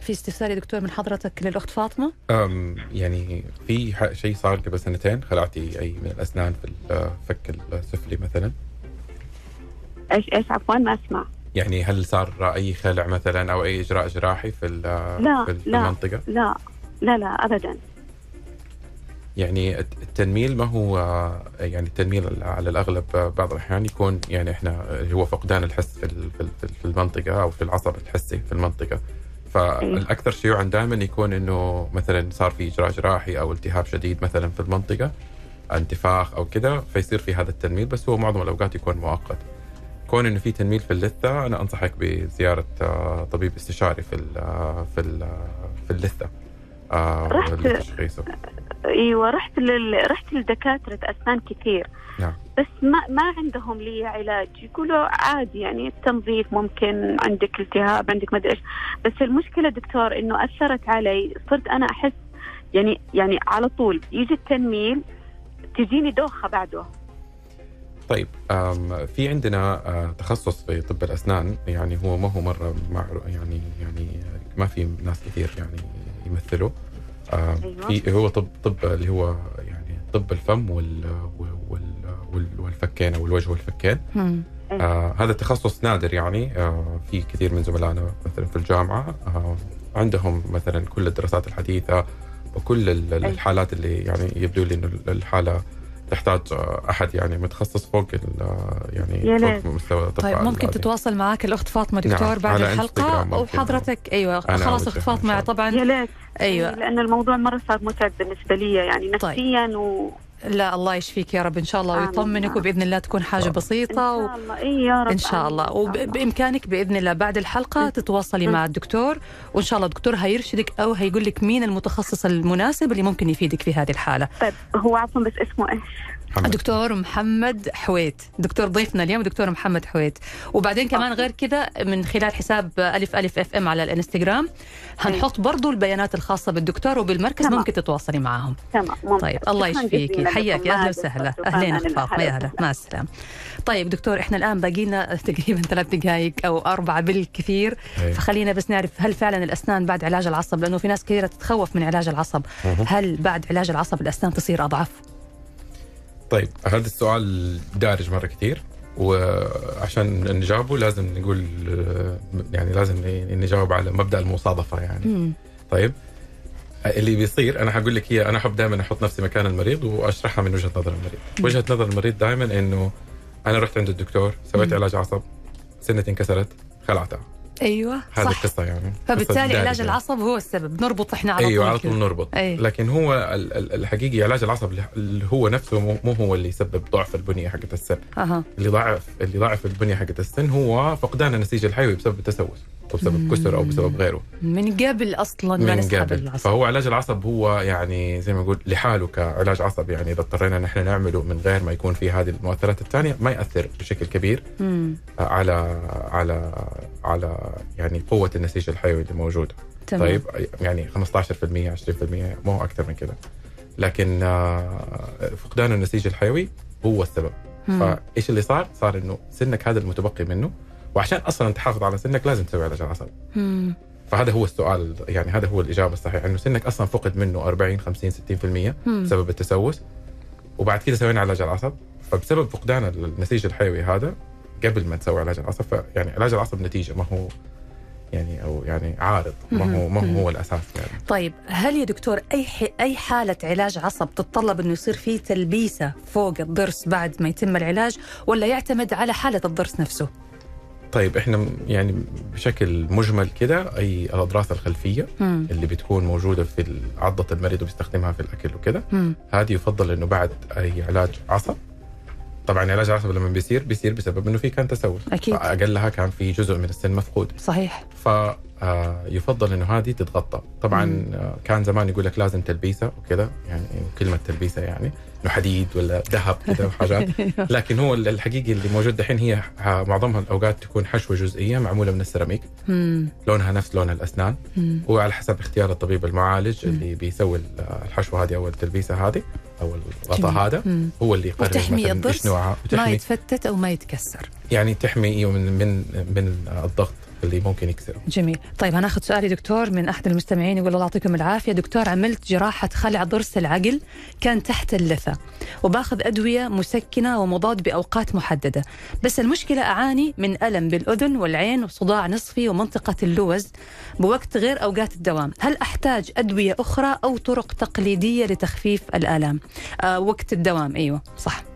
S2: في استفسار يا دكتور من حضرتك للأخت فاطمة؟
S3: أم يعني في ح- شيء صار قبل سنتين خلعتي أي من الأسنان في الفك السفلي مثلا.
S5: إيش إيش عفوا؟ ما أسمع.
S3: يعني هل صار أي خلع مثلا أو أي إجراء جراحي في ال-
S5: لا،
S3: في
S5: لا.
S3: المنطقة؟
S5: لا لا لا ابدا.
S3: يعني الت- التنميل ما هو يعني التنميل على الأغلب بعض الأحيان يكون يعني إحنا هو فقدان الحس في ال- في ال- في المنطقة أو في العصب الحسي في المنطقة. فالاكثر شيوعا دائما يكون إنه مثلا صار في إجراء جراحي أو التهاب شديد مثلا في المنطقة انتفاخ أو كذا فيصير في هذا التنميل بس هو معظم الأوقات يكون مؤقت. كون إنه في تنميل في اللثة أنا أنصحك بزيارة آه، طبيب استشاري في ال في ال في اللثة. آه،
S5: رحت- إيوه رحت لل... رحت لدكاترة أسنان كثير.
S3: نعم.
S5: بس ما ما عندهم لي علاج. يقولوا عادي يعني التنظيف ممكن عندك التهاب عندك ما أدري إيش. بس المشكلة دكتور إنه أثرت علي. صرت أنا أحس يعني يعني على طول يجي التنميل تجيني دوخة بعده.
S3: طيب في عندنا تخصص في طب الأسنان. يعني هو ما هو مرة مع يعني يعني ما في ناس كثير يعني يمثله. في هو طب طب اللي هو يعني طب الفم وال وال وال والفكين أو الوجه والفكين. آه هذا تخصص نادر يعني آه في كثير من زملائنا مثلا في الجامعة آه عندهم مثلا كل الدراسات الحديثة وكل ال-
S5: أي.
S3: الحالات اللي يعني يبدو لي إنه الحالة تحتاج أحد يعني متخصص فوق ال- يعني فوق. مستوى
S2: طيب ممكن. تتواصل معك الأخت فاطمة
S3: نعم،
S2: دكتور بعد
S3: على الحلقة.
S2: وحضرتك
S3: أيوه
S2: خلاص أخت
S3: فاطمة
S2: طبعا
S5: يا ليت
S2: أيوه
S5: لأن الموضوع مرة صار متعب بالنسبة لي يعني نفسيا و
S2: لا الله يشفيك يا رب إن شاء الله. ويطمنك وبإذن الله تكون
S3: حاجة.
S2: بسيطة و...
S5: إن شاء الله اي يا رب إن شاء الله.
S2: وبإمكانك بإذن الله بعد الحلقة تتواصلي مع الدكتور وإن شاء الله الدكتور هيرشدك أو هيقول لك مين المتخصص المناسب اللي ممكن يفيدك في هذه الحالة
S5: طيب هو عفوا بس اسمه إيش؟
S3: محمد.
S2: دكتور محمد حويت. دكتور ضيفنا اليوم دكتور محمد حويت. وبعدين كمان غير كذا من خلال حساب ألف ألف إف إم على الإنستغرام هنحط برضو البيانات الخاصة بالدكتور وبالمركز
S5: تمام.
S2: ممكن تتواصلي معاهم.
S5: تمام. ممتاز.
S2: طيب الله
S5: جزيلاً
S2: حياك. يا
S5: ما
S2: وسهلا. اخت فاطمه يا هلا. مع السلامة. طيب دكتور إحنا الآن باقينا تقريبا ثلاث دقائق أو أربعة بالكثير.
S3: أي.
S2: فخلينا بس نعرف هل فعلا الأسنان بعد علاج العصب؟ لأنه في ناس كثيرة تتخوف من علاج العصب. هل بعد علاج العصب الأسنان تصير أضعف؟
S3: طيب هذا السؤال دارج مرة كثير وعشان نجاوبه لازم نقول يعني لازم نجاوب على مبدأ المصادفة يعني
S2: مم.
S3: طيب اللي بيصير أنا حقول لك هي أنا أحب دائما أحط نفسي مكان المريض وأشرحها من وجهة نظر المريض وجهة نظر المريض دائما إنه أنا رحت عند الدكتور سويت
S2: مم.
S3: علاج عصب سنتي انكسرت خلعتها
S2: أيوه
S3: هذه القصة يعني
S2: فبالتالي علاج. العصب هو السبب نربط إحنا على أيوه
S3: على طول. نربط
S2: أي.
S3: لكن هو ال- ال- الحقيقي علاج العصب اللي هو نفسه مو- هو اللي يسبب ضعف البنية حقت السن
S2: أها
S3: اللي ضعف اللي ضعف البنية حقت السن هو فقدان النسيج الحيوي بسبب التسوس أو بسبب كسر أو بسبب غيره
S2: من قبل أصلا ما
S3: من
S2: نسحب
S3: قبل
S2: العصب
S3: فهو علاج العصب هو يعني زي ما نقول لحاله كعلاج عصب يعني إذا اضطرينا نحن نعمله من غير ما يكون في هذه المؤثرات الثانية ما يأثر بشكل كبير
S2: مم.
S3: على على على يعني قوة النسيج الحيوي اللي موجوده
S2: تمام.
S3: طيب يعني 15% 20% مو أكثر من كده لكن آه، فقدان النسيج الحيوي هو السبب
S2: مم.
S3: فإيش اللي صار؟ صار إنه سنك هذا المتبقي منه وعشان أصلا تحافظ على سنك لازم تسوي علاج العصب
S2: مم.
S3: فهذا هو السؤال يعني هذا هو الإجابة الصحيحة انه سنك أصلا فقد منه 40 50 60%
S2: مم.
S3: بسبب التسوس وبعد كده سوينا علاج العصب فبسبب فقدان النسيج الحيوي هذا قبل ما تسوي علاج العصب فيعني علاج العصب نتيجة ما هو يعني أو يعني عارض ما هو ما هو, هو الأساس يعني
S2: طيب هل يا دكتور أي. أي حالة علاج عصب تتطلب إنه يصير في تلبيسة فوق الضرس بعد ما يتم العلاج ولا يعتمد على حالة الضرس نفسه؟
S3: طيب إحنا يعني بشكل مجمل كده أي الأضراس الخلفية
S2: مم.
S3: اللي بتكون موجودة في عضة المريض وبيستخدمها في الأكل وكده. هذه يفضل إنه بعد أي علاج عصب طبعا علاج العصب لما بيصير بيصير بسبب إنه في كان تسوس
S2: أكيد.
S3: فأقلها كان في جزء من السن مفقود
S2: صحيح
S3: فيفضل إنه هذه تتغطى طبعا
S2: مم.
S3: آه، كان زمان يقول لك لازم تلبيسة وكذا يعني كلمة تلبيسة يعني إنه حديد ولا ذهب كذا وحاجات لكن هو الحقيقي اللي موجود دحين هي معظمها الأوقات تكون حشوة جزئية معمولة من السيراميك. لونها نفس لون
S2: الأسنان.
S3: وعلى حسب اختيار الطبيب المعالج. اللي بيسوي الحشوة هذه أو التلبيسة هذه أو الغطاء. هذا
S2: مم.
S3: هو اللي يقرر
S2: وتحمي الضرس
S3: نوعها
S2: ما يتفتت أو ما يتكسر
S3: يعني تحمي إيوه من من من الضغط اللي ممكن يكسره
S2: جميل. طيب هناخذ سؤال يا دكتور من أحد المستمعين يقول الله يعطيكم العافية. دكتور عملت جراحة خلع ضرس العقل كان تحت اللثة وباخذ أدوية مسكنة ومضاد بأوقات محددة. بس المشكلة أعاني من ألم بالأذن والعين وصداع نصفي ومنطقة اللوز بوقت غير أوقات الدوام. هل أحتاج أدوية أخرى أو طرق تقليدية لتخفيف الالام آه وقت الدوام. أيوه صح.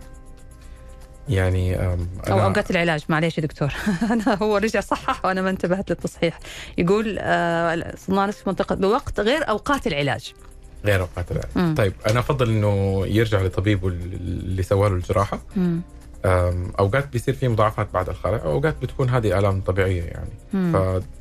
S3: يعني أو
S2: أوقات العلاج. معليش يا دكتور. أنا هو رجع صحح وأنا ما انتبهت للتصحيح. يقول آه صداع نصف منطقة بوقت غير أوقات العلاج.
S3: غير أوقات العلاج.
S2: مم.
S3: طيب أنا أفضل إنه يرجع لطبيبه اللي سوى له الجراحة.
S2: مم.
S3: أوقات بيصير في مضاعفات بعد الخلع واوقات بتكون هذه آلام طبيعية يعني.
S2: مم.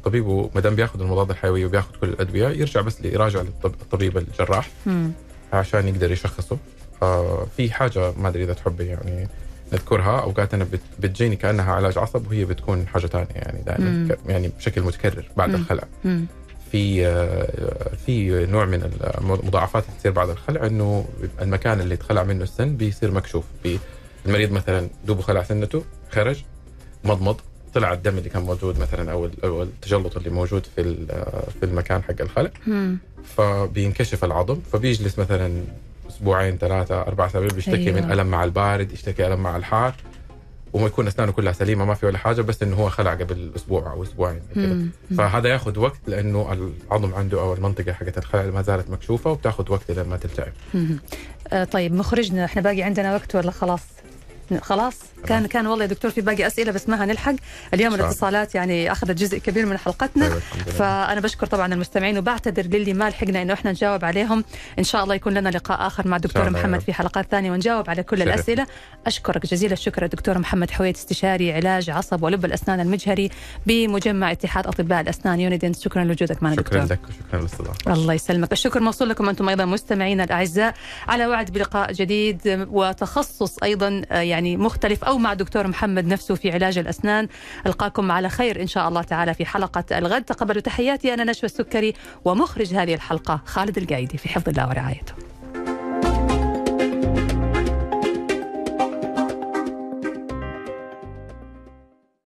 S3: فطبيبه ما دام بياخذ المضاد الحيوي وبياخذ كل الأدوية يرجع بس يراجع للطبيب الجراح
S2: مم.
S3: عشان يقدر يشخصه. آه في حاجة ما أدري إذا تحبي يعني. نذكرها أوقات أنا بت- بتجيني كأنها علاج عصب وهي بتكون حاجة ثانية يعني دائما
S2: مم.
S3: يعني بشكل متكرر بعد
S2: مم.
S3: الخلع
S2: مم.
S3: في آه، في نوع من المضاعفات اللي تصير بعد الخلع إنه المكان اللي اتخلع منه السن بيصير مكشوف المريض مثلا دوبه خلع سنته خرج مضمض طلع الدم اللي كان موجود مثلا أو ال- أو التجلط اللي موجود في ال- في المكان حق الخلع
S2: مم.
S3: فبينكشف العظم فبيجلس مثلا أسبوعين ثلاثة أربع اسابيع بيشتكي
S2: أيوة.
S3: من ألم مع البارد يشتكي ألم مع الحار وما يكون أسنانه كلها سليمة ما في ولا حاجة بس إنه هو خلع قبل أسبوع أو أسبوعين
S2: مم.
S3: فهذا ياخذ وقت لأنه العظم عنده أو المنطقة حقت الخلع ما زالت مكشوفة وبتاخذ وقت لما تلتئم.
S2: آه طيب مخرجنا إحنا باقي عندنا وقت ولا خلاص خلاص. كان كان والله يا دكتور في باقي أسئلة بس ما هنلحق. اليوم
S3: الله.
S2: الاتصالات يعني أخذت جزء كبير من حلقتنا.
S3: طيب،.
S2: فأنا بشكر طبعا المستمعين وبعتذر للي ما لحقنا إنه إحنا نجاوب عليهم. إن شاء الله يكون لنا لقاء آخر مع
S3: يا
S2: محمد. في حلقات ثانية ونجاوب على كل
S3: شرف.
S2: الأسئلة. أشكرك جزيل الشكر الدكتور محمد حويت استشاري علاج عصب ولب الأسنان المجهري بمجمع اتحاد أطباء الأسنان يونيدنس شكرا لوجودك معنا
S3: شكرا
S2: دكتور.
S3: لك وشكرا للاستضافة.
S2: الله يسلمك. الشكر موصول لكم أنتم أيضا مستمعينا الأعزاء. على وعد بلقاء جديد وتخصص أيضا آه، يعني مختلف أو مع دكتور محمد نفسه في علاج الأسنان. ألقاكم على خير إن شاء الله تعالى في حلقة الغد. تقبلوا تحياتي أنا نشوى السكري ومخرج هذه الحلقة خالد القايدي في حفظ الله ورعايته.